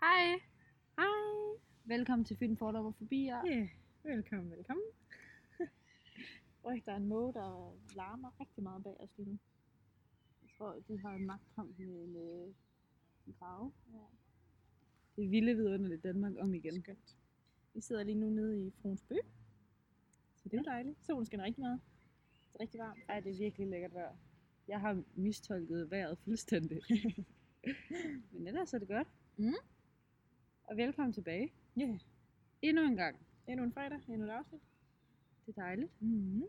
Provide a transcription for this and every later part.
Hej, Hej. velkommen til Film Fordomme Forbi. Ja, yeah. velkommen, velkommen. Øj, der er en måge, der larmer rigtig meget bag os lige nu. Jeg tror, de har en magtkamp med en, øh, en drage. Ja. Det er vilde vidunderligt Danmark om igen. Skønt. Vi sidder lige nu nede i Fruens Bø. Så det er jo dejligt. Solen skinner rigtig meget. Det er rigtig varmt. Ej, det er virkelig lækkert vejr. Jeg har mistolket vejret fuldstændig. Men ellers er det godt. Mm. Og velkommen tilbage. Ja, yeah. Endnu en gang. endnu en fredag, endnu et afsnit. Det er dejligt. Mm-hmm.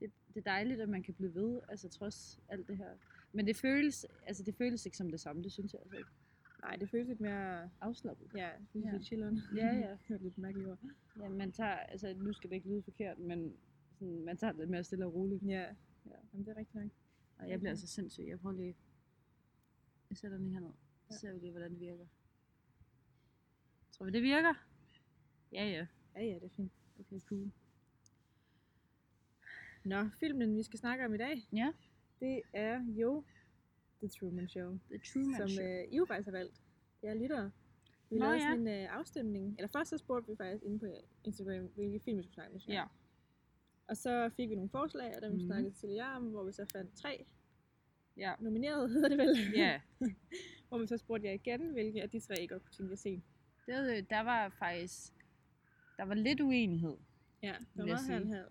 Det, det er dejligt, at man kan blive ved, altså trods alt det her. Men det føles, altså det føles ikke som det samme, det synes jeg altså ikke. Nej, det føles lidt mere... Afslappet. Ja, det føles Ja. lidt chilleren. Ja, ja. det er lidt mærkeligt ord. Ja, man tager, altså nu skal det ikke lyde forkert, men sådan, man tager det lidt mere stille og roligt. Ja, Ja. Jamen, det er rigtigt nok. Og jeg bliver altså sindssyg. Jeg prøver lige... Jeg sætter den lige herned. Så Ja. ser vi lige, hvordan det virker. Tror vi, det virker? Ja, ja. Ja, ja, det er fint. Okay, cool. Nå, filmen vi skal snakke om i dag, Ja, det er jo The Truman Show. The Truman som Show. øh, I jo faktisk har valgt. Jeg lytter. Vi Nå, lavede ja. sådan en øh, afstemning. Eller først så spurgte vi faktisk inde på Instagram, hvilke film vi skulle snakke om. Ja. Og så fik vi nogle forslag, og dem mm. snakkede til jer om, hvor vi så fandt tre Ja. nomineret, hedder det vel? Ja, hvor vi så spurgte jer igen, hvilke af de tre I godt kunne tænke jer at se. Det der var faktisk... Der var lidt uenighed. Ja, det var sige. her.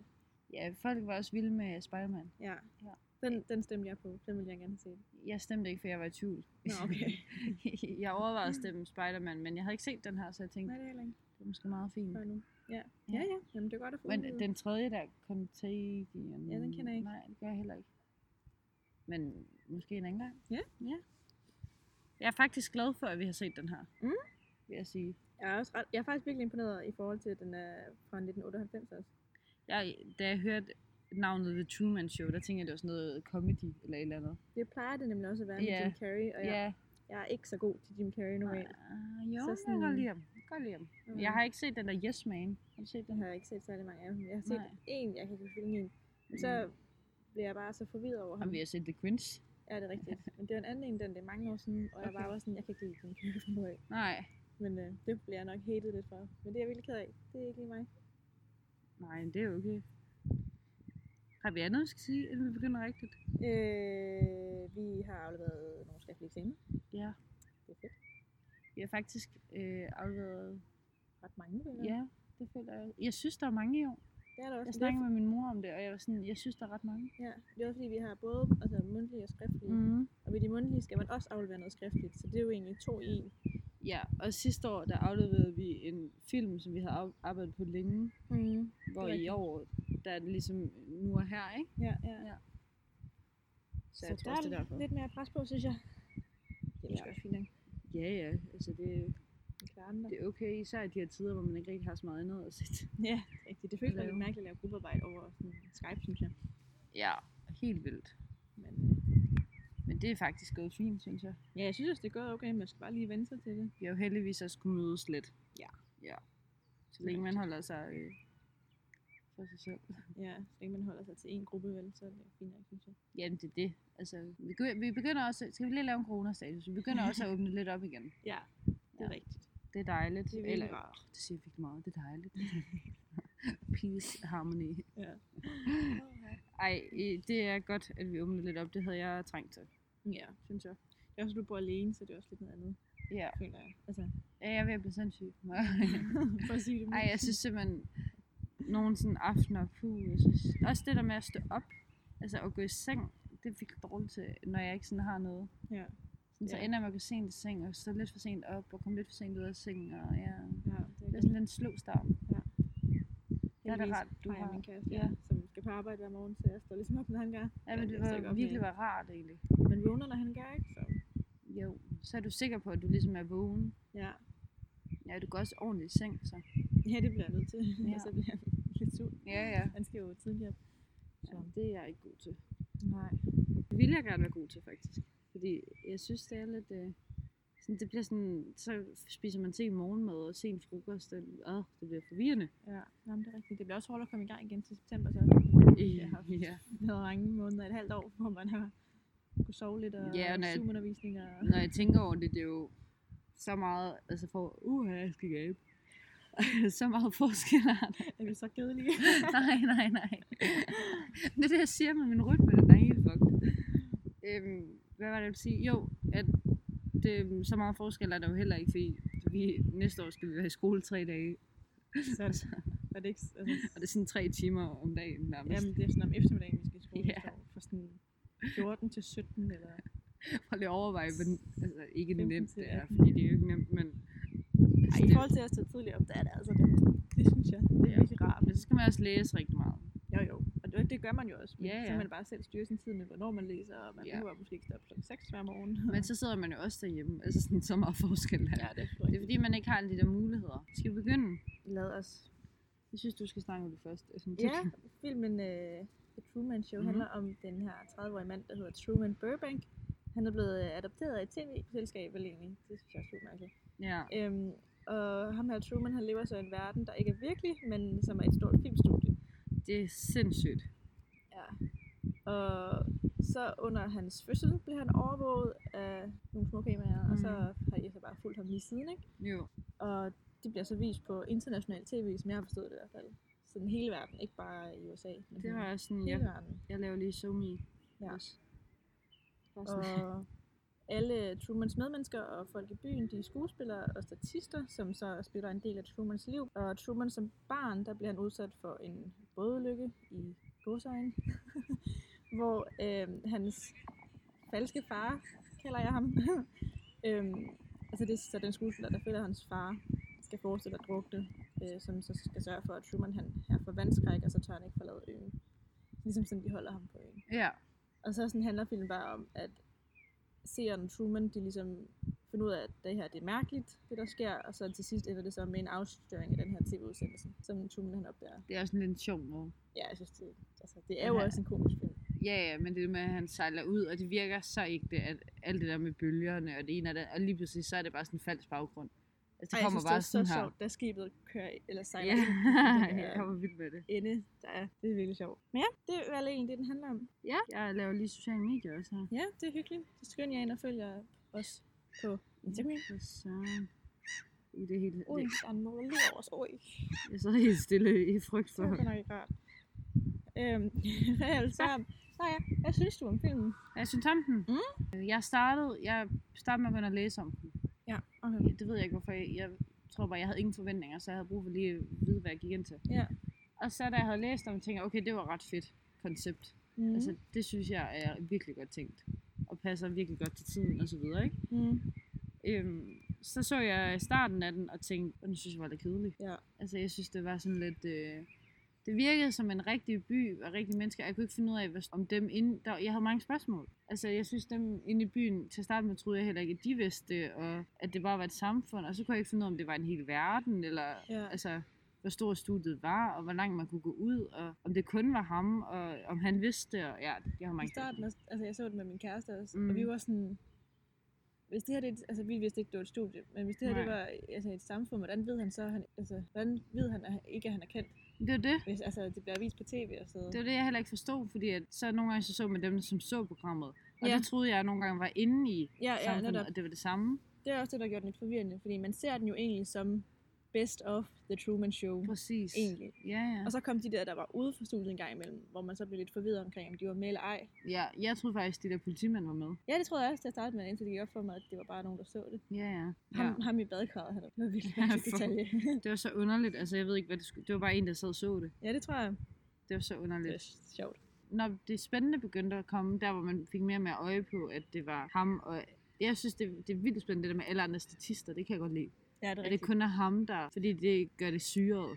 Ja, folk var også vilde med Spider-Man. Ja. Ja. Den, den stemte jeg på. Den ville jeg gerne have set. Jeg stemte ikke, for jeg var i tvivl. Nå, okay. jeg overvejede at stemme Spider-Man, men jeg havde ikke set den her, så jeg tænkte, Nej, det er ikke. det er måske meget fint. Nu. Ja. Ja. Ja, ja. Jamen, det er godt at få Men den tredje der, Contagion. Ja, den kender jeg ikke. Nej, det gør jeg heller ikke. Men måske en anden gang. Ja. ja. Jeg er faktisk glad for, at vi har set den her. Mm. Vil jeg sige. Jeg er, også ret, jeg er faktisk virkelig imponeret i forhold til, at den er fra 1998 også. Jeg, da jeg hørte navnet The Truman Show, der tænkte jeg, det var sådan noget comedy eller et eller andet. Det plejer det nemlig også at være med Ja. Jim Carrey, og jeg, Ja. jeg er ikke så god til Jim Carrey normalt. Uh, jo, Så så jeg sådan- kan godt lide ham. Jeg kan godt lide ham. Mm. Jeg har ikke set den der Yes Man. Har du set den? har jeg ikke set særlig mange af dem. Jeg har set Nej. en, jeg kan ikke huske hvilken en. Men så bliver jeg bare så forvirret over Har ham. vi har set The Grinch? Ja, det er rigtigt. Men det var en anden en, den det er mange år siden, og jeg Okay. var bare sådan, jeg kan ikke lide af. Nej. Men øh, det bliver jeg nok hated lidt for. Men det er jeg virkelig ked af. Det er ikke lige mig. Nej, det er okay. Har vi andet, vi skal sige, inden vi begynder rigtigt? Øh, vi har afleveret nogle skriftlige eksamen. Ja. Det er fedt. Vi har faktisk øh, afleveret... Ret mange, jeg. Ja, det føler jeg. Jeg synes, der er mange i år. Det er der også. Jeg snakkede med min mor om det, og jeg var sådan, jeg synes, der er ret mange. ja, det er også fordi, vi har både altså, mundtlige og skriftlige. Mm. Og ved de mundtlige skal man også aflevere noget skriftligt. Så det er jo egentlig to i en. Ja, og sidste år, der afleverede vi en film, som vi havde arbejdet på længe, Mm. hvor Det er i år, der er det ligesom nu og her, ikke? Ja, ja. Ja. Så, Så jeg tror der også, det er derfor. lidt mere pres på, synes jeg. Det er også fint, ikke? Ja, ja, altså det, der. det er okay, især i de her tider, hvor man ikke rigtig har så meget andet at sætte. Ja, det er. Det føles lidt mærkeligt at lave gruppearbejde over sådan Skype, synes jeg. Ja, helt vildt. Men det er faktisk gået fint, synes jeg. ja, jeg synes også, det er gået okay, men jeg skal bare lige vente sig til det. Vi har jo heldigvis også kunne mødes lidt. Ja. Ja. Så længe man holder sig øh, for sig selv. Ja, så længe man holder sig til en gruppe, vel, så er det fint nok, synes jeg. Jamen, det er det. Altså, vi, vi begynder også... Skal vi lige lave en coronastatus? Vi begynder også at åbne lidt op igen. Ja, det er Ja. rigtigt. Det er dejligt. Det er Eller, åh, det siger virkelig meget. Det er dejligt. Peace, harmony. Ja. Ej, øh, det er godt, at vi åbner lidt op. Det havde jeg trængt til. Ja, synes jeg. Det er også, du bor alene, så det er også lidt noget andet, Ja. føler jeg. Altså, Ja, jeg er ved at blive sindssyg. for at sige det Ej, jeg synes simpelthen, nogle sådan aftener, puh, jeg synes, også det der med at stå op, altså at gå i seng, det er virkelig dårligt til, når jeg ikke sådan har noget. Ja, Sådan, så Ja. ender jeg med at gå sent i seng, og stå lidt for sent op, og komme lidt for sent ud af sengen, og ja, ja det er, det er sådan lidt en slå start. Er det Heldigvis rart, du har jeg har- min kæreste, ja. ja. På arbejde hver morgen, så jeg står ligesom op, når han gør. Ja, men det jeg var virkelig med- var rart egentlig. Men vågner, når han gør, ikke? Så Jo, så er du sikker på, at du ligesom er vågen. ja, Ja, du går også ordentligt i seng, så. ja det bliver jeg nødt til. Ja. Så bliver han lidt sur. Ja, ja. Han skal jo tidligere. ja det er jeg ikke god til. Nej. Det vil jeg gerne være god til, faktisk. Fordi jeg synes, det er lidt... Øh, sådan, det bliver sådan... Så spiser man sen morgenmad og sen frokost. Og, øh, det bliver forvirrende. Ja, Jamen, det er rigtigt. Det bliver også hårdt at komme i gang igen til september, så Jeg har ja. været mange måneder, et halvt år, hvor man har kunne sove lidt og Ja, og når jeg- Zoom-undervisning og... Når jeg tænker over det, det er jo så meget, altså for, uha, jeg skal gabe. så meget forskel er. Er vi så kedelige? nej, nej, nej. Det er det, jeg siger med min rytme, den er helt fucked. Øhm, hvad var det, jeg ville sige? Jo, at det, så meget forskel er der jo heller ikke, fordi vi, næste år skal vi være i skole tre dage. så er er det ikke... Altså, Og det er sådan tre timer om dagen nærmest. jamen, det er sådan om eftermiddagen, vi skal i skole. Ja. Yeah. Fra sådan 14 til 17, eller... Prøv lige at overveje, men altså, ikke 15 nemt det er, 18. fordi det er jo ikke nemt, men Ej, i forhold til at stå tidligere op, der er det altså nemt. Det synes jeg. Det er Ja. virkelig rart. men så skal man også læse rigtig meget. Jo, jo. Og det, det gør man jo også. Men Ja, Så ja. kan man bare selv styre sin tid med, hvornår man læser, og man Ja. behøver måske ikke stå op klokken 6 hver morgen. Men så sidder man jo også derhjemme, altså sådan så meget forskel der. ja, det er Det er fordi, man ikke har alle de der muligheder. Skal vi begynde? Lad os. Jeg synes, du skal snakke om det først. Altså, Ja, filmen uh, The Truman Show Mhm. mm-hmm. handler om den her 30-årige mand, der hedder Truman Burbank. Han er blevet øh, adopteret af et tv-selskab, egentlig. Det synes jeg er super mærkeligt. ja. Øhm, og ham her Truman, han lever så i en verden, der ikke er virkelig, men som er et stort filmstudie. Det er sindssygt. Ja. Og så under hans fødsel blev han overvåget af nogle små kameraer, mm. og så Mhm. har jeg så bare fulgt ham lige siden, ikke? Jo. Og det bliver så vist på international tv, som jeg har forstået det i hvert fald. Sådan hele verden, ikke bare i USA. Men Det var sådan, hele jeg, verden. jeg laver lige so me. Ja. Også. Sådan. Og alle Trumans medmennesker og folk i byen, de er skuespillere og statister, som så spiller en del af Trumans liv. Og Truman som barn, der bliver han udsat for en bådulykke i godsøjen, hvor øh, hans falske far, kalder jeg ham, øhm, altså det er så den skuespiller, der følger hans far, skal forestille at drukne, øh, som så skal sørge for, at Truman han, han får vandskræk, og så tør han ikke forlade øen. Ligesom sådan, de holder ham på øen. Ja. Og så sådan handler filmen bare om, at seeren Truman, de ligesom finder ud af, at det her det er mærkeligt, det der sker, og så til sidst ender det så med en afsløring af den her tv-udsendelse, som Truman han opdager. Det er også sådan lidt en sjov måde. Ja, jeg synes, det, altså, det er jo Ja. også en komisk film. Ja, ja, men det med, at han sejler ud, og det virker så ikke det, at alt det der med bølgerne, og det ene og det, og lige pludselig, så er det bare sådan en falsk baggrund. Altså, det Ej, jeg kommer synes, bare det er sådan så her. sjovt, da skibet kører, eller sejler Ja, ind jeg kommer vildt med det. ende, der er, det er virkelig sjovt. Men ja, det er vel egentlig det, den handler om. Ja, jeg laver lige sociale medier også her. Ja, det er hyggeligt. Så skynd jer ind og følger os på Instagram. Hvad så? I det hele, Ui, det, der er mål lige over os. Ui. jeg sidder helt stille i frygt Det for. var nok ikke rart. Øhm, hvad er det så? Nej, ja. Hvad synes du om filmen? Jeg synes om den. Mm. Jeg startede, jeg startede med at begynde at læse om den. Okay. Det ved jeg ikke, hvorfor. Jeg, jeg tror bare, jeg havde ingen forventninger, så jeg havde brug for lige at vide, hvad jeg gik ind til. Ja. Og så da jeg havde læst om tænkte jeg, okay, det var ret fedt koncept. Mm. Altså, det synes jeg er virkelig godt tænkt. Og passer virkelig godt til tiden og så videre, ikke? mm. Øhm, så så jeg starten af den og tænkte, og den synes jeg var lidt kedelig. Ja. Altså, jeg synes, det var sådan lidt... Øh, det virkede som en rigtig by og rigtige mennesker. Jeg kunne ikke finde ud af, om dem inde... Der, jeg havde mange spørgsmål. Altså, jeg synes, dem inde i byen, til at starte med, troede jeg heller ikke, at de vidste det, og at det bare var et samfund. Og så kunne jeg ikke finde ud af, om det var en hel verden, eller Ja. altså, hvor stor studiet var, og hvor langt man kunne gå ud, og om det kun var ham, og om han vidste det, og ja, jeg har I mange starten, også- altså jeg så det med min kæreste også, mm. Mm. og vi var sådan, hvis det her, det, et- altså vi vidste ikke, det var et studie, men hvis det her, det Nej. var altså et samfund, hvordan ved han så, han, altså, hvordan ved han at, ikke, at han er kendt, Det var det. hvis altså, det bliver vist på tv og sådan Det var det, jeg heller ikke forstod, fordi at, så nogle gange så, så man dem, som så programmet. Og Ja. det troede jeg nogle gange var inde i Ja, ja, samfundet, netop. og det var det samme. Det er også det, der gjorde den lidt forvirrende, fordi man ser den jo egentlig som best of The Truman Show. Præcis. Egentlig. Ja, ja. Og så kom de der, der var ude for studiet en gang imellem, hvor man så blev lidt forvirret omkring, om de var med eller ej. ja, jeg troede faktisk, de der politimænd var med. Ja, det troede jeg også til at starte med, indtil det gik op for mig, at det var bare nogen, der så det. Ja, ja. Ham, ja. ham i badekarret, han var virkelig Ja, for- detalje. Det var så underligt. Altså, jeg ved ikke, hvad det skulle... Det var bare en, der sad og så det. ja, det tror jeg. Det var så Det underligt. er sjovt. Når det spændende begyndte at komme, der hvor man fik mere og mere øje på, at det var ham, og jeg synes, det, det er vildt spændende, det der med alle andre statister. Det kan jeg godt lide. Ja, det er At det rigtigt. kun er ham, der... Fordi det gør det syret.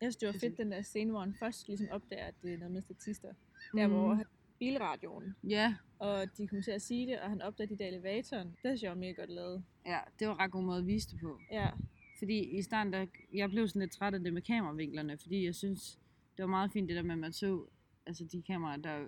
Jeg synes, det var fedt, den der scene, hvor han først ligesom opdager, at det er noget med statister. Der, Mm. hvor bilradioen, Ja, og de kommer til at sige det, og han opdager de der elevatoren. Det synes jeg var mega godt lavet. ja, det var ret god måde at vise det på. Ja, Fordi i starten, der, jeg blev sådan lidt træt af det med kameravinklerne, fordi jeg synes, det var meget fint det der med, at man så altså de kameraer, der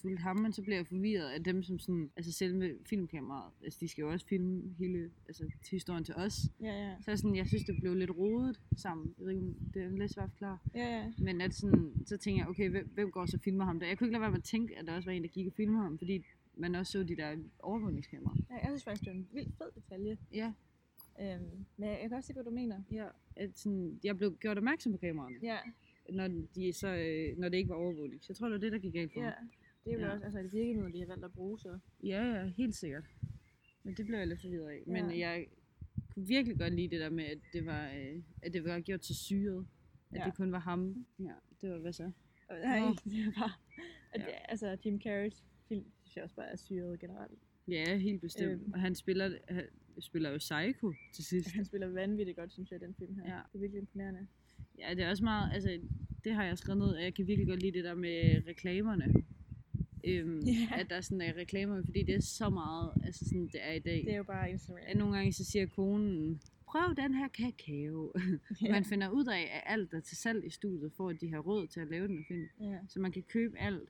fulgte ham, men så blev jeg forvirret af dem, som sådan, altså selve filmkameraet, altså de skal jo også filme hele, altså historien til os. ja, ja. Så sådan, jeg synes, det blev lidt rodet sammen. Jeg ved ikke, det er lidt svært at forklare. Ja, ja. Men at sådan, så tænker jeg, okay, hvem, hvem går så og filmer ham der? Jeg kunne ikke lade være med at tænke, at der også var en, der gik og filmede ham, fordi man også så de der overvågningskameraer. ja jeg synes faktisk, det var en vildt fed detalje. Ja, Øhm, men jeg kan også se, hvad du mener. Ja, at sådan, jeg blev gjort opmærksom på kameraerne, Ja, når, de så, øh, når det ikke var overvågning. Så jeg tror, det var det, der gik galt for ja. mig. Det er jo Ja. også altså, et virkemiddel, de har valgt at bruge, så. Ja, ja, helt sikkert. Men det blev jeg lidt forvirret af. Men Ja. jeg kunne virkelig godt lide det der med, at det var, øh, at det var gjort til syret. At Ja. det kun var ham. Ja, det var hvad så? Og, nej, det bare... At, Ja. Altså, Jim Carreys film, synes jeg også bare er syret generelt. Ja, helt bestemt. Øhm. Og han spiller, han spiller jo Psycho til sidst. Han spiller vanvittigt godt, synes jeg, den film her. Ja. Det er virkelig imponerende. Ja, det er også meget, altså, det har jeg skrevet ned, at jeg kan virkelig godt lide det der med reklamerne. Øhm, Ja. At der sådan er reklamer, fordi det er så meget, altså sådan det er i dag. Det er jo bare Instagram. At nogle gange så siger konen, prøv den her kakao. ja. Man finder ud af, at alt er til salg i studiet, for at de har råd til at lave den film. ja. Så man kan købe alt.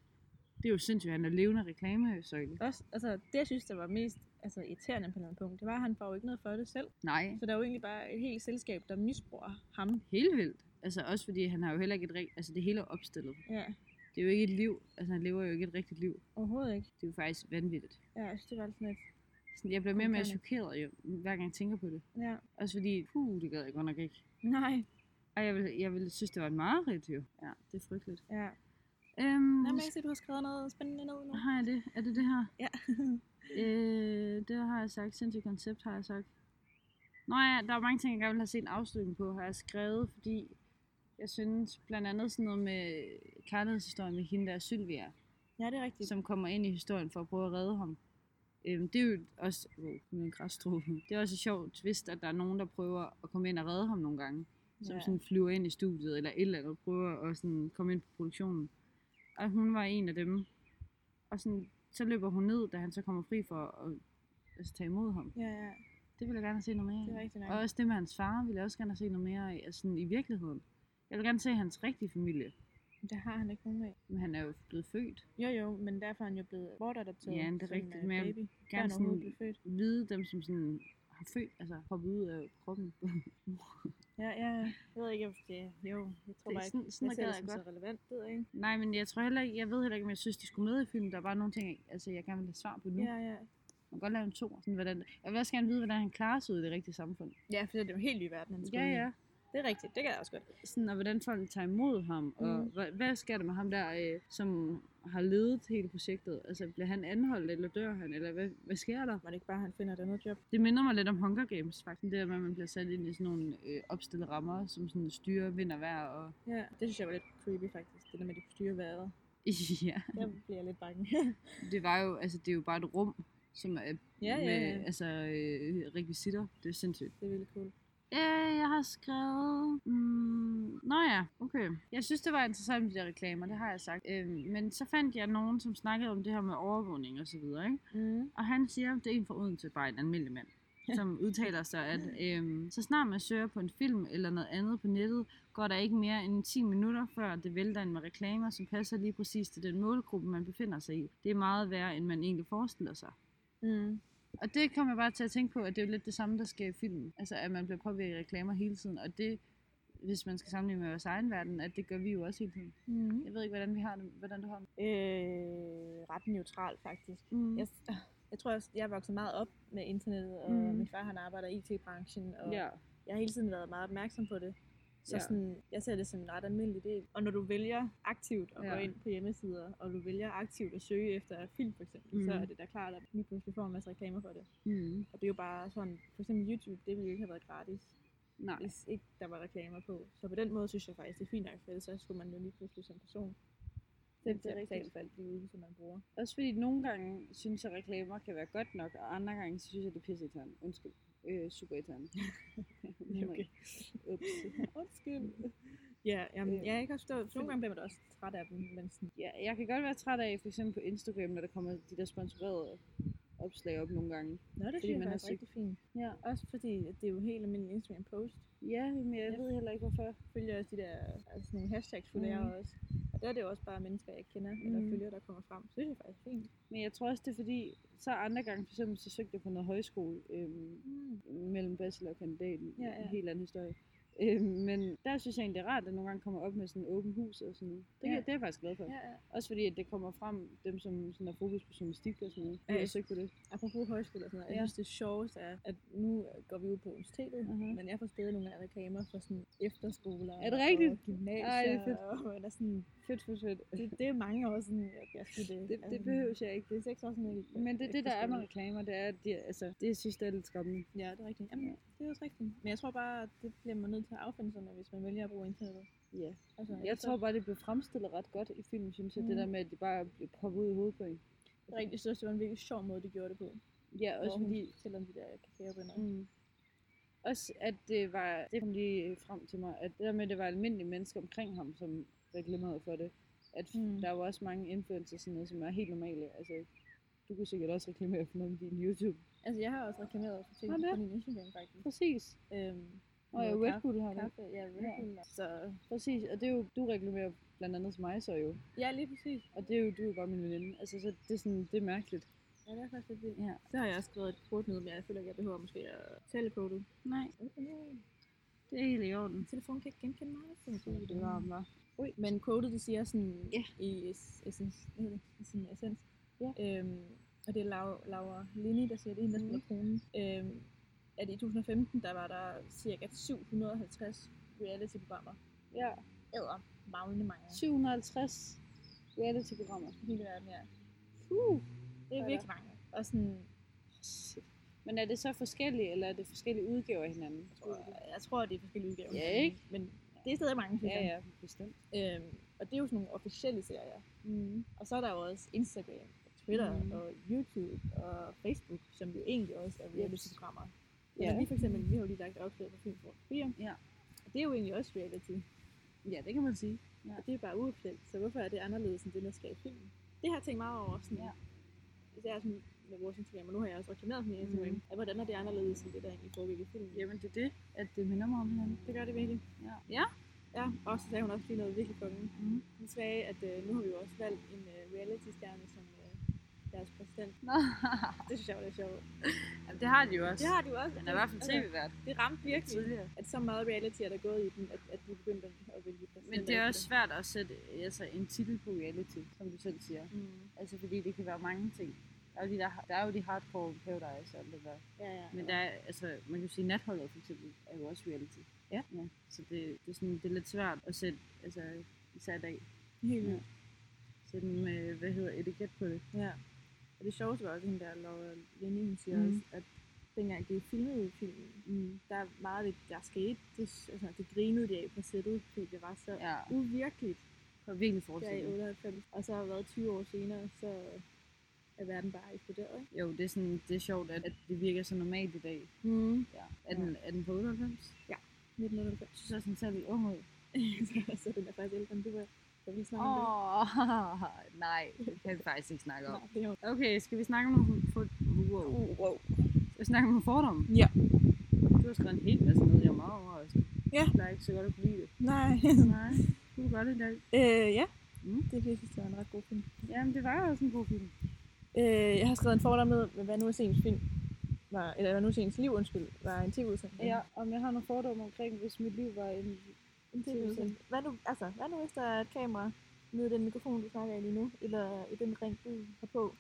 Det er jo sindssygt, han er levende reklamesøjle. Også, altså, det jeg synes, der var mest altså, irriterende på den punkt, det var, at han får jo ikke noget for det selv. Nej, Så der er jo egentlig bare et helt selskab, der misbruger ham. helt vildt. Altså også fordi han har jo heller ikke et rigtigt, altså det hele er opstillet. Ja, Det er jo ikke et liv, altså han lever jo ikke et rigtigt liv. overhovedet ikke. Det er jo faktisk vanvittigt. Ja, jeg synes, det var sådan lidt... Sådan, jeg bliver mere og mere chokeret, jo, hver gang jeg tænker på det. Ja. Også fordi, puh, det gad jeg godt nok ikke. Nej. Ej, jeg vil, jeg vil synes, det var et mareridt jo. Ja, det er frygteligt. Ja. Øhm, Nå, men jeg kan se, at du har skrevet noget spændende ned nu. har jeg det? Er det det her? Ja. øh, det har jeg sagt. Sindssygt koncept har jeg sagt. Nå ja, der er mange ting, jeg gerne vil have set en afslutning på, har jeg skrevet, fordi jeg synes blandt andet sådan noget med kærlighedshistorien med hende der Sylvia, ja, det er rigtigt. som kommer ind i historien for at prøve at redde ham. Øhm, det er jo også oh, med en græsstrube. Det er også et sjovt twist, at der er nogen, der prøver at komme ind og redde ham nogle gange. Som Ja. sådan flyver ind i studiet, eller et eller andet, prøver at sådan komme ind på produktionen. Og hun var en af dem. Og sådan, så løber hun ned, da han så kommer fri for at altså, tage imod ham. Ja, ja. Det vil jeg gerne se noget mere Det er rigtigt nok. Og også det med hans far, vil jeg også gerne se noget mere af, altså sådan i virkeligheden. Jeg vil gerne se hans rigtige familie, Det har han ikke nogen af. men han er jo blevet født. Jo, jo, men derfor er han jo blevet bortadopteret Ja, det er rigtigt, øh, men jeg baby. Gerne sådan født. vide dem, som sådan har født, altså hoppet ud af kroppen. Ja, ja. Jeg ved ikke, om det Jo, jeg tror Det er bare ikke. sådan- sådan jeg ser det jeg som godt. så relevant, det ved jeg ikke. Nej, men jeg tror heller ikke, jeg ved heller ikke, om jeg synes, de skulle med i filmen. Der er bare nogle ting, altså, jeg gerne vil have svar på nu. Ja, ja. Man kan godt lave en to. Sådan, hvordan, jeg vil også gerne vide, hvordan han klarer sig ud i det rigtige samfund. Ja, for det er jo helt ny verden, han skulle Ja, i. ja. Det er rigtigt, det kan jeg også godt. Sådan, og hvordan folk tager imod ham. Og Mm. hvad, hvad sker der med ham der, øh, som har ledet hele projektet? Altså, bliver han anholdt, eller dør han? Eller hvad, hvad sker der? Var det ikke bare, at han finder et andet job? Det minder mig lidt om Hunger Games, faktisk. Det der med, at man bliver sat ind i sådan nogle øh, opstillede rammer, som sådan styrer vind og vejr. Og... Ja, det synes jeg var lidt creepy faktisk. Det der med, at de kunne styre vejret. ja, Der bliver jeg lidt bange. det var jo, altså, det er jo bare et rum, som er Ja, med ja, ja. Altså, øh, rekvisitter. Det er sindssygt. det er virkelig cool. Øh, jeg har skrevet... Mm, nå ja, okay. Jeg synes, det var interessant med de der reklamer, det har jeg sagt. Øh, men så fandt jeg nogen, som snakkede om det her med overvågning og så videre, ikke? Mm. Og han siger, det er en fra Odense, bare en almindelig mand, som udtaler sig, at øhm, så snart man søger på en film eller noget andet på nettet, går der ikke mere end 10 minutter, før det vælter ind med reklamer, som passer lige præcis til den målgruppe, man befinder sig i. Det er meget værre, end man egentlig forestiller sig. Mm. Og det kommer jeg bare til at tænke på, at det er jo lidt det samme, der sker i filmen. Altså, at man bliver påvirket af reklamer hele tiden, og det, hvis man skal sammenligne med vores egen verden, at det gør vi jo også hele tiden. Mm. Jeg ved ikke, hvordan vi har det, hvordan du har det. Øh, ret neutral faktisk. Mm. Jeg, jeg tror også, jeg er vokset meget op med internettet, og Mm. min far han arbejder i IT-branchen, og Ja. jeg har hele tiden været meget opmærksom på det. Så Ja. sådan, jeg ser det som en ret almindelig del. Og når du vælger aktivt at Ja. gå ind på hjemmesider, og du vælger aktivt at søge efter film for eksempel, Mm. så er det da klart, at lige pludselig får en masse reklamer for det. Mm. Og det er jo bare sådan, for eksempel YouTube, det ville jo ikke have været gratis, Nej. hvis ikke der var reklamer på. Så på den måde synes jeg faktisk, det er fint nok, for ellers så skulle man jo lige pludselig som person Det til er rigtigt. for alt de ydelser, man bruger. Også fordi nogle gange synes jeg, at reklamer kan være godt nok, og andre gange synes jeg, det er pisse. Undskyld. Øh, super irriterende. Det er okay. Ups. Undskyld. Ja, jamen, Øh, jeg kan også forstå, fordi- nogle gange bliver man også træt af dem, men sådan, Ja, jeg kan godt være træt af, for eksempel på Instagram, når der kommer de der sponsorerede opslag op nogle gange. Nå, det synes jeg faktisk er rigtig fint. Ja, Også fordi, at det er jo helt almindelig Instagram post. ja men jeg Ja. ved heller ikke, hvorfor. Jeg følger også de der, altså sådan nogle hashtags følger jeg Mhm. også. Og der er det jo også bare mennesker, jeg kender, eller Mhm. følger, der kommer frem. Så synes jeg faktisk fint. Men jeg tror også, det er fordi, så andre gange, for eksempel, så søgte jeg på noget højskole øhm, Mm. mellem bachelor og kandidaten. Ja, ja. En helt anden historie. Øh, men der synes jeg egentlig, det er rart, at nogle gange kommer op med sådan en åben hus og sådan noget. Det, Ja. det er jeg faktisk glad for. Ja, ja. Også fordi, at det kommer frem, dem som sådan har fokus på journalistik og sådan noget. Ja. Jeg søgt på det. Apropos højskole og sådan noget, jeg Ja. synes det sjoveste er, at nu går vi ud på universitetet, Mhm. men jeg får stadig nogle reklamer for sådan efterskoler Er det rigtigt? og gymnasier, Ej, det er fedt. og man er sådan, Fedt, fedt, fedt. det, det er mange år siden, at jeg skulle det. Det, det behøver jeg ikke. Det er seks år siden, jeg Men det er det, der er med reklamer, det er, at de, altså, det synes jeg er lidt skræmmende. Ja, det er rigtigt. Jamen, Ja. det er også rigtigt. Men jeg tror bare, at det bliver man nødt til at affinde sig med, hvis man vælger at bruge internettet. Ja. Altså, Jeg tror bare, det blev fremstillet ret godt i filmen, synes jeg. Mm. Det der med, at de bare blev poppet ud i hovedet på en. det er rigtigt. Jeg synes, det var en virkelig sjov måde, de gjorde det på. Ja, også Hvor hun fordi... fortæller om de der kakaobønder. Mm. Også at det var, det kom lige frem til mig, at det der med, at det var almindelige mennesker omkring ham, som reklamerede for det. At Mm. der var også mange influencers, sådan noget, som er helt normale. Altså, du kunne sikkert også reklamere for noget med din YouTube. Altså, jeg har også reklameret for ting på min Instagram, faktisk. Præcis. Øhm, Og ja, noget Red Bull har kaffe, ja, Red Ja. Bull. Så, Præcis, og det er jo, du reklamerer blandt andet til mig så jo. ja, lige præcis. Og det er jo, du er jo bare min veninde. Altså, så det er sådan, det er mærkeligt. Ja, det er faktisk lidt vildt. Ja. Så har jeg også skrevet et kort ned, men jeg føler ikke, jeg behøver måske at tale kodet. Nej, det er helt i orden. Telefonen kan ikke genkende mig. Så det var var. Ui. Men kodet, det siger sådan Ja. i es- essens, det? I sin essens. Ja. Øhm, og det er Laura, Laura Lini, der siger det, hende, der Mhm. spiller kronen. Øhm, at i 2015, der var der cirka 750 reality-programmer. Ja, Æder magne mange. 750 reality-programmer. hele verden, ja. Uh. Det er virkelig mange. Og sådan, Shit. Men er det så forskellige, eller er det forskellige udgaver af hinanden? jeg tror, jeg tror, det er forskellige udgaver. Ja, ikke? Men det er stadig mange, synes Ja, ja, bestemt. Øhm, og det er jo sådan nogle officielle serier. Mm. Og så er der jo også Instagram, og Twitter Mm. og YouTube og Facebook, som jo egentlig også er reality-programmer. Ja. Ja. Vi for eksempel, vi har jo lige lagt opslag på Film for Fire. Ja. Og det er jo egentlig også reality. Ja, det kan man sige. Ja. Og det er bare uofficielt. Så hvorfor er det anderledes end det, der sker i filmen? Det har jeg tænkt meget over. Sådan, Ja. Især sådan med vores Instagram, og nu har jeg også reklameret min Instagram. Mm. At hvordan er det anderledes end det, der egentlig foregik i filmen? Jamen, det er det, at det minder mig om hinanden. Det gør det virkelig. Ja. Ja. Ja, og så sagde hun også lige noget virkelig kongen. Mm. Hun sagde, at øh, nu har vi jo også valgt en øh, reality-stjerne som øh, deres præsident. Det synes jeg var lidt sjovt. Jamen, det har de jo også. Det har de jo også. Den er i hvert fald tv-vært. Det ramte virkelig, Tidligere. at så meget reality er der gået i den, at, at de begyndte at vælge præsident. Men det er også svært at sætte altså, en titel på reality, som du selv siger. Mm. Altså, fordi det kan være mange ting. Der er jo de, der, der, er jo de hardcore paradise og alt det der. Ja, ja. Men der er, altså, man kan sige, natholdet for eksempel er jo også reality. Ja. ja så det, det, er sådan, det er lidt svært at sætte, altså, især i dag, Helt Ja. sætte en, med, hvad hedder etiket på det. Ja. Og det sjoveste var også hende der, Laura Lenny, hun siger Mm. også, at dengang de filmede filmen, Mm. der er meget af det, der skete. Det, altså, det grinede de af på sættet, fordi det var så Ja, uvirkeligt det var virkelig der i forestillet. 98. Og så har det været 20 år senere, så er verden bare eksploderet, ikke? Jo, det er, sådan, det er sjovt, at, at det virker så normalt i dag. Mm. Ja. Er, den, er den på 98? 1998. Jeg synes også, den ser lidt ung ud. så, så den er faktisk ældre end du var, da vi snakkede om Åh, oh, nej, det kan vi faktisk ikke snakke det. om. Nej, det. Okay, skal vi snakke om nogle, for, wow. Uh, wow. Skal vi snakke om nogle fordomme? Ja. Du har skrevet en hel masse ned, jeg er meget overrasket. Ja. Jeg er ikke så godt at kunne lide det. Nej. Nej, du er godt i dag. øh, ja. Mm. Det virkelig, det var en ret god film. Jamen, det var også en god film. Øh, jeg har skrevet en fordom med hvad nu er ens film var, eller hvad nu er ens liv, undskyld, var en tv-udsendelse. Ja, om jeg har nogle fordomme omkring, hvis mit liv var en... en tv-udsendelse. Hvad nu, altså, hvad nu hvis der er et kamera nede i den mikrofon, du snakker i lige nu, eller i den ring, du har på,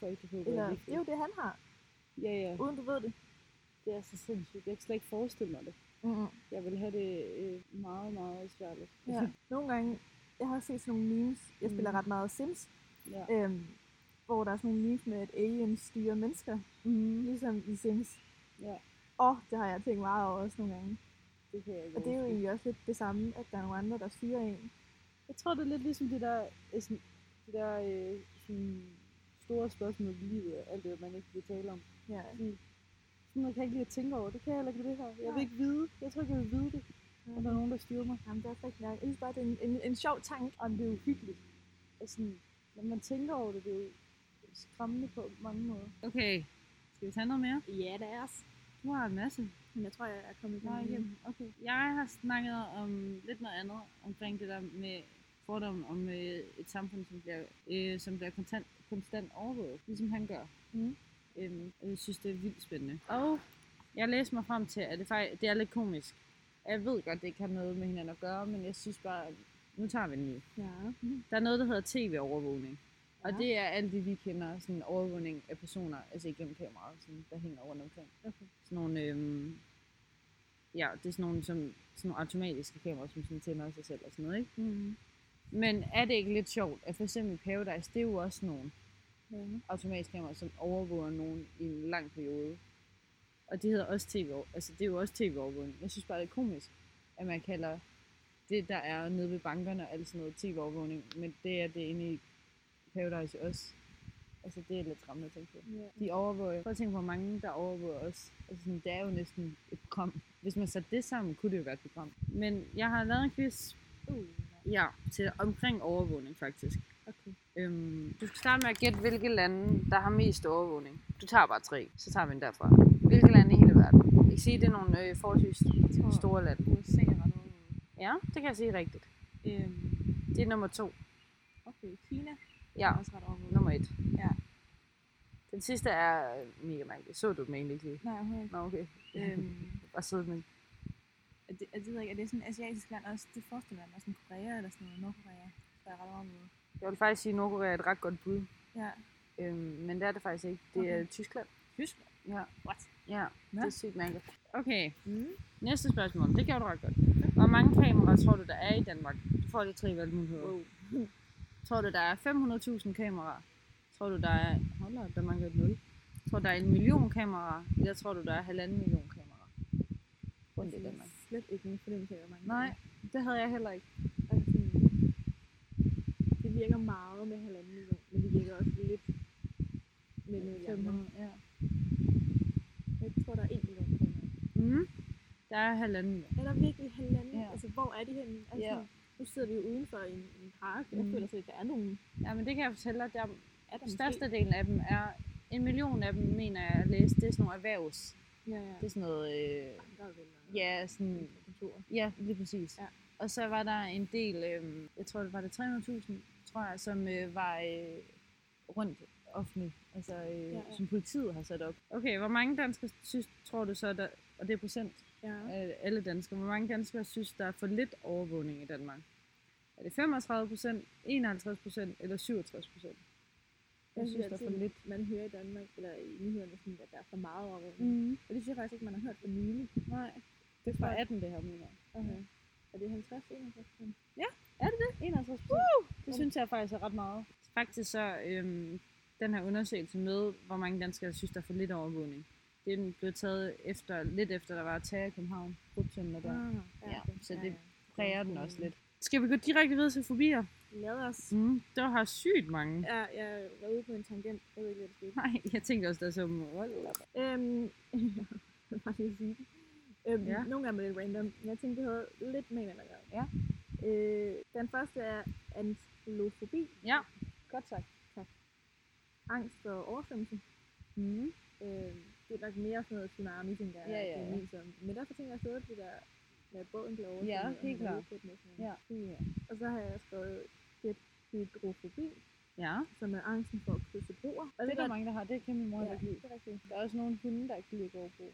Folk, det eller, det er jo det, han har, Ja, ja. uden du ved det. Det er så sindssygt. Jeg kan slet ikke forestille mig det. Mm-hmm. Jeg vil have det øh, meget, meget svært. Ja. Nogle gange, jeg har set sådan nogle memes, jeg spiller Mm. ret meget Sims, ja. øhm, hvor der er sådan nogle memes med, at aliens styrer mennesker, Mm. ligesom i Sims. Ja, Og det har jeg tænkt meget over også nogle gange. Det kan jeg ikke Og det er jo egentlig også lidt det samme, at der er nogle andre, der styrer en. Jeg tror, det er lidt ligesom det der, øh, sådan, det der øh, sådan store spørgsmål i livet, alt det, man ikke vil tale om. Ja. Fordi sådan noget kan jeg ikke lide at tænke over. Det kan jeg heller ikke med det her. Jeg vil ikke vide. Jeg tror ikke, jeg vil vide det. Og der er nogen, der styrer mig. Jamen, det er rigtig nok. Jeg synes bare, det er en, en, en sjov tanke. Og det er jo hyggeligt. Og sådan, når man tænker over det, det er jo skræmmende på mange måder. Okay, skal vi tage noget mere? Ja, det er os. Du har en masse. Men jeg tror, jeg er kommet Nej, igennem. igen. Okay. Jeg har snakket om lidt noget andet omkring det der med fordomme om øh, et samfund, som bliver, øh, som bliver konstant, konstant overvåget, ligesom han gør. Mm. Øhm, jeg synes, det er vildt spændende. Og jeg læste mig frem til, at det, faktisk, det er lidt komisk. Jeg ved godt, det ikke har noget med hinanden at gøre, men jeg synes bare, at nu tager vi den lige. Ja. Der er noget, der hedder tv-overvågning. Og det er alt det, vi kender, sådan overvågning af personer, altså igennem kameraet, sådan, der hænger rundt omkring. Okay. Sådan nogle, øhm, ja, det er sådan nogle, som, sådan nogle automatiske kameraer, som sådan tænder sig selv og sådan noget, ikke? Mm. Men er det ikke lidt sjovt, at for eksempel Paradise, det er jo også nogle Ja. automatiske kameraer, som overvåger nogen i en lang periode. Og det hedder også tv altså det er jo også tv-overvågning. Jeg synes bare, det er komisk, at man kalder det, der er nede ved bankerne og alt sådan noget tv-overvågning, men det er det inde i Paradise også. Altså det er lidt skræmmende at tænke på. Ja. De overvåger, prøv at tænke, hvor mange der overvåger os. Altså sådan, det er jo næsten et program. Hvis man satte det sammen, kunne det jo være et program. Men jeg har lavet en quiz, Uh, ja, til omkring overvågning faktisk. okay. Øhm, du skal starte med at gætte, hvilke lande, der har mest overvågning. Du tager bare tre, så tager vi den derfra. Hvilke lande i hele verden? Jeg kan sige, det er nogle øh, forholdsvis store lande. USA er overvåget. Ja, det kan jeg sige rigtigt. Øhm, Det er nummer to. okay, Kina Ja, er også ret overvåget. nummer et. Ja. Den sidste er øh, mega mærkelig. Så du dem egentlig ikke lige? Nej, overhovedet ikke. Nå, okay. Øhm, Bare sidde med. er det, er det, ikke, er det sådan et asiatisk land også? Det forestiller jeg mig, sådan Korea eller sådan noget, Nordkorea, der er ret overvåget. Jeg vil faktisk sige, at Nordkorea er et ret godt bud. Ja. Øhm, men det er det faktisk ikke. Det er Okay. Tyskland. Tyskland? Ja. What? Ja, Nå. det er sygt mærkeligt. Okay, Mm. næste spørgsmål. Det gjorde du ret godt. Hvor mange kameraer tror du, der er i Danmark? Du får lige tre valgmuligheder. Wow. Tror du, der er 500.000 kameraer? Tror du, der er... Hold op, der mangler et 0. Tror du, der er en million kameraer? Eller tror du, der er halvanden million kameraer? Rundt i Jeg Danmark. slet ikke nogen fornemmelse af, hvor mange Nej, det havde jeg heller ikke. Altså, det virker meget med halvanden million, men det virker også lidt med. 500, ja. Jeg tror, der er en million kameraer. Mm. Der er halvanden million. Er der virkelig halvanden? Ja. Altså, hvor er de henne? Altså, Ja. Nu sidder vi jo udenfor i en, en park. Jeg Mm. føler slet ikke, der er nogen. Ja, men det kan jeg fortælle dig. Der Er der størstedelen af dem er... En million af dem, mener jeg at læse, det er sådan nogle erhvervs. Ja, ja. Det er sådan noget... Øh, øh, ja, sådan kontorer. Ja, lige præcis. Ja. Og så var der en del, øh, jeg tror det var det 300.000, tror jeg, som øh, var øh, rundt offentligt, altså øh, ja, ja. ja. som politiet har sat op. Okay, hvor mange danskere synes, tror du så, der, og det er procent Ja. af alle danskere, hvor mange danskere synes, der er for lidt overvågning i Danmark? Er det 35 procent, 51 procent eller 67 procent? Jeg synes, der er for lidt. man hører i Danmark, eller i nyhederne, sådan, at der er for meget overvågning. Mm. Og det synes jeg faktisk ikke, man har hørt for nylig. Nej, det er fra 18 det her, mener jeg. Okay. Er det 50 51 procent? 51 procent. Det synes jeg faktisk er ret meget. Faktisk så, øhm, den her undersøgelse med, hvor mange danskere synes, der er for lidt overvågning. Det blev taget efter, lidt efter, der var terror i København. Der. Ah, Ja, okay. så det præger den også lidt. Skal vi gå direkte videre til fobier? Lad os. Mm, der har sygt mange. Ja, jeg var ude på en tangent. Jeg ved ikke, hvad det skete. Nej, jeg tænkte også, der op. Øhm, jeg vil bare lige sige det. Øhm, Ja. Nogle gange er det lidt random, men jeg tænkte, det havde lidt med hinanden at gøre. Ja. Øh, den første er ankylofobi, Ja, godt sagt. angst for oversvømmelse. Mm. Øh, det er nok mere sådan noget tsunami, tænker jeg. Ja, ja, det ja. som. Men derfor tænker jeg stadig det der med at båden bliver oversvømmet. Ja, helt er klart. Ja. Ja. Og så har jeg skrevet det hydrofobi, Ja, som er angsten for at krydse broer. Og det er der godt- mange, der har. Det kan min mor ja, ikke lide. det er. Der er også nogle hunde, der ikke kan gå over bro.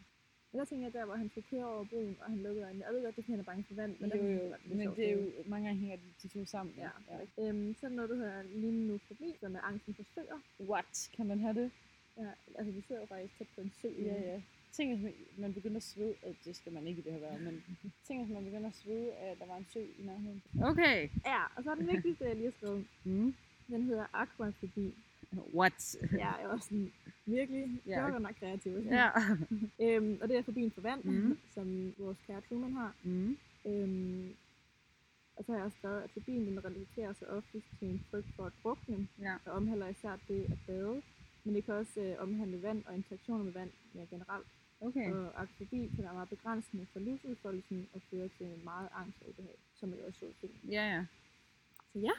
Men der tænker jeg, der hvor han skulle køre over broen, og han lukkede øjnene. Jeg ved godt, det kan han er bange for vand, men Jo, jo, var lidt men det er jo, mange gange hænger de, de to sammen. Ja. ja. Øhm, så er der noget, der hedder limnofobi, som er angsten for søer. What? Kan man have det? Ja, altså vi sidder jo faktisk tæt på en sø. Ja, ja. Tænk, hvis man, begynder at svede, at det skal man ikke i det her være, men tænk, hvis man begynder at svede, at der var en sø i nærheden. Okay. Ja, og så er den vigtigste, jeg lige har skrevet, Mm. den hedder aquafobi. What? Ja, jeg var sådan, virkelig, Ja. det var godt nok kreativt. ja. Øhm, og det er fobien for vand, Mhm. som vores kære Truman har. Mm. Øhm, og så har jeg også skrevet, at fobien den relaterer sig ofte til en frygt for at drukne, Ja. og omhandler især det at bade. Men det kan også øh, omhandle vand og interaktioner med vand mere generelt. Okay. Og akrofobi kan være meget begrænsende for livsudfoldelsen og føre til meget angst og ubehag, som jeg også så i. Ja, ja. Så ja,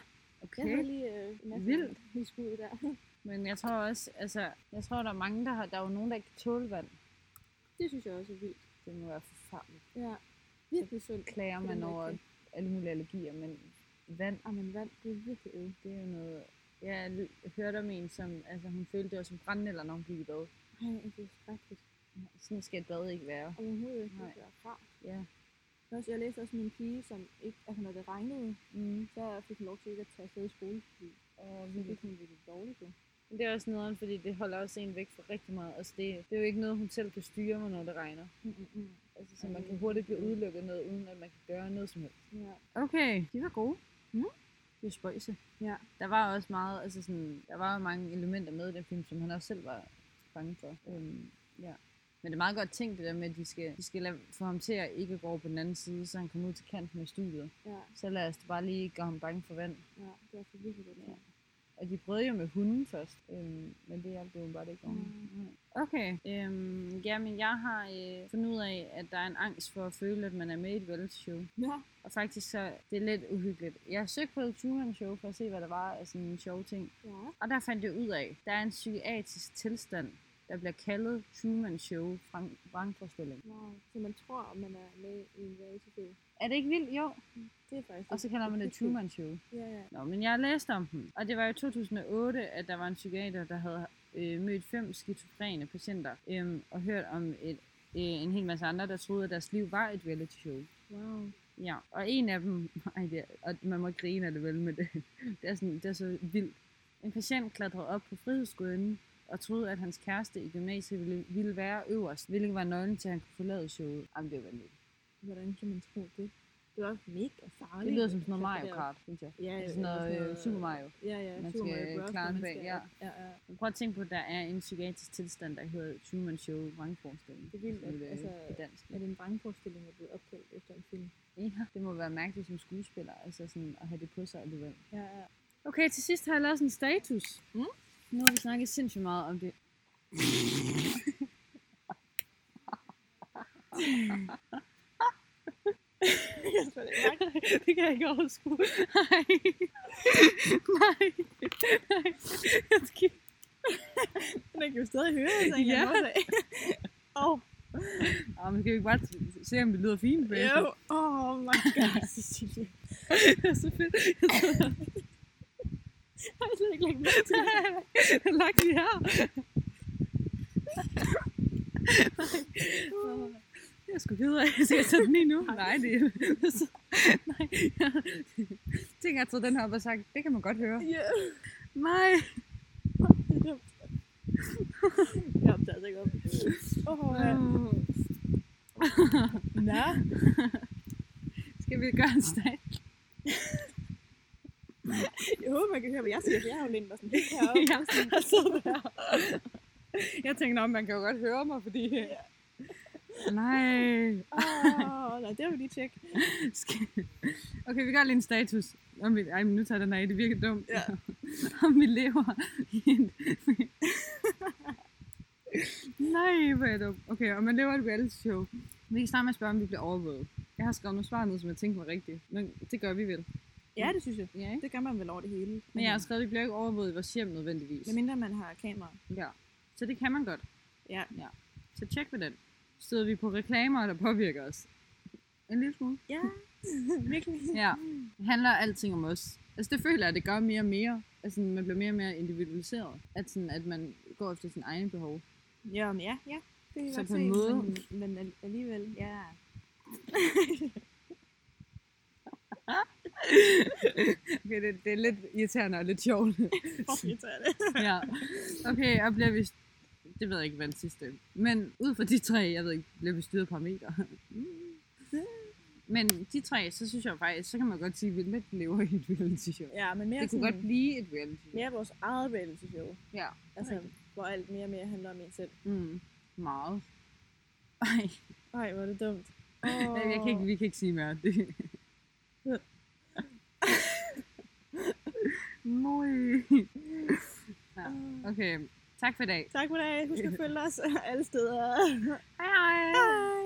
Okay. jeg havde lige øh, en masse Vildt. skud der. Men jeg tror også, altså, jeg tror, der er mange, der har, der er jo nogen, der ikke kan tåle vand. det synes jeg også er vildt. Det må være forfærdeligt. Ja, virkelig synd. Klager man over alle mulige allergier, men vand, Ah, men vand, det er virkelig øv. det er jo noget... Jeg l- hørte om en, som, altså hun følte, det var som brændenælder, når hun gik i bad. Ej, det er skrækkeligt. Sådan skal et bad ikke være. Overhovedet ikke. Nej. Det er rart. Ja. Også- Jeg læste også om en pige, som ikke, altså når det regnede, Mm. så fik hun lov til ikke at tage afsted i skole, fordi Og så fik hun virkelig dårligt. Jo. Men det er også nederen, fordi det holder også en væk fra rigtig meget. Altså det, det er jo ikke noget, hun selv kan styre, hvornår det regner. Mm, mm, mm. Altså, så man kan hurtigt blive udelukket noget, uden at man kan gøre noget som helst. Ja. Okay, de var gode. Mm. Det er spøjse. Ja. Der var også meget, altså sådan, der var mange elementer med i den film, som han også selv var bange for. Øhm, ja. Men det er meget godt tænkt det der med, at de skal, de skal lade, få ham til at ikke gå over på den anden side, så han kommer ud til kanten af studiet. Ja, Så lad os bare lige gøre ham bange for vand. ja, det er for virkelig godt. Ja. Og de prøvede jo med hunden først, øhm, men det hjalp jo bare ikke om. Mm. Okay, øhm, jamen jeg har øh, fundet ud af, at der er en angst for at føle, at man er med i et reality show. Ja. Og faktisk så, det er lidt uhyggeligt. Jeg har søgt på et Truman Show for at se, hvad der var af sådan en sjove ting. ja. Og der fandt jeg ud af, at der er en psykiatrisk tilstand, der bliver kaldet Truman Show vrangforestilling. Wow. Så man tror, at man er med i en reality show. Er det ikke vildt? Jo. Det er faktisk Og så kalder man det Truman Show. Ja, ja. Nå, men jeg har læst om den. Og det var i 2008, at der var en psykiater, der havde øh, mødt fem skizofrene patienter. Øh, og hørt om et, øh, en hel masse andre, der troede, at deres liv var et reality show. Wow. Ja, og en af dem, ej, det er, og man må grine af det vel, men det, det, er sådan, det er så vildt. En patient klatrede op på frihedsgudenden og troede, at hans kæreste i gymnasiet ville, ville være øverst, hvilket var nøglen til, at han kunne forlade showet. Jamen, det var vanvittigt. Hvordan kan man tro det? Det er også mega farligt. Det lyder som sådan noget Mario Kart, synes jeg. derop. Ja, Altså sådan noget, øh, Super Mario. Ja, ja. Man Super skal Mario klare man bag, skal- ja. ja, ja. Men prøv at tænke på, at der er en psykiatrisk tilstand, der hedder Truman Show vrangforestilling. Det er vildt, det er altså, på dansk. at en vrangforestilling er blevet opkaldt efter en film. Ja, det må være mærkeligt som skuespiller, altså sådan at have det på sig alligevel. Ja, ja. Okay, til sidst har jeg lavet sådan en status. Mm. Nu har vi snakket sindssygt meget om det. det kan jeg ikke overskue. Nej. Nej. Nej. Jeg skal... Den kan jo stadig høre, så en Ja. Åh, oh, Oh, men skal vi bare se, om det lyder fint jo. Oh my god, Cecilie. det er så fedt. Jeg har slet ikke lagt mærke til det. Jeg har lagt det her. Jeg er sgu ked af, at jeg tage den lige nu. Nej, det er... Nej, jeg tænker, at jeg den her op og sagt, det kan man godt høre. Ja, Nej. det er dumt. Jeg opdager altså ikke op. Åh, oh, ja. Nå. Skal vi gøre en stat? Jeg håber, man kan høre, hvad jeg siger, for jeg har jo lænet mig sådan helt heroppe. Ja. Og så der. Jeg tænkte, om man kan jo godt høre mig, fordi... Nej. Åh, oh, nej, det vil vi lige tjekke. Okay, vi gør lige en status. Om vi, ej, men nu tager den af, det virker dumt. Ja. Om vi lever i en... Nej, hvor er jeg dum. Okay, om man lever et reality show. Vi kan starte med at spørge, om vi bliver overvåget. Jeg har skrevet nogle svar ned, som jeg tænkte var rigtigt. Men det gør vi vel. Ja, det synes jeg. Ja, ikke? Det gør man vel over det hele. Men jeg har skrevet, at vi bliver ikke overvåget i vores hjem nødvendigvis. Med mindre man har kamera. Ja. Så det kan man godt. Ja. ja. Så tjek med den. Støder vi på reklamer, der påvirker os? En lille smule. Ja, virkelig. Ja. Det handler alting om os. Altså det føler jeg, at det gør mere og mere. Altså man bliver mere og mere individualiseret. At, sådan, at man går efter sin egen behov. Ja, men ja, ja. Det kan Så på en måde- Men, men al- alligevel, ja. Okay, det, det er lidt irriterende og lidt sjovt. Irriterende. ja. Okay, og bliver vi... Det ved jeg ikke, hvad den sidste. Men ud fra de tre, jeg ved ikke, bliver vi styret parametre. Men de tre, så synes jeg faktisk, så kan man godt sige, at vi lidt lever i et reality show. Ja, men mere Det kunne sådan, godt blive et reality show. mere vores eget reality show. Ja. Altså, hvor alt mere og mere handler om en selv. Mm. Meget. Ej, Ej, hvor er det dumt. oh. jeg kan ikke, vi kan ikke sige mere. Det. Ja, okay. Tak for i dag. Tak for det. Husk at følge os alle steder. Hej hej. Hej.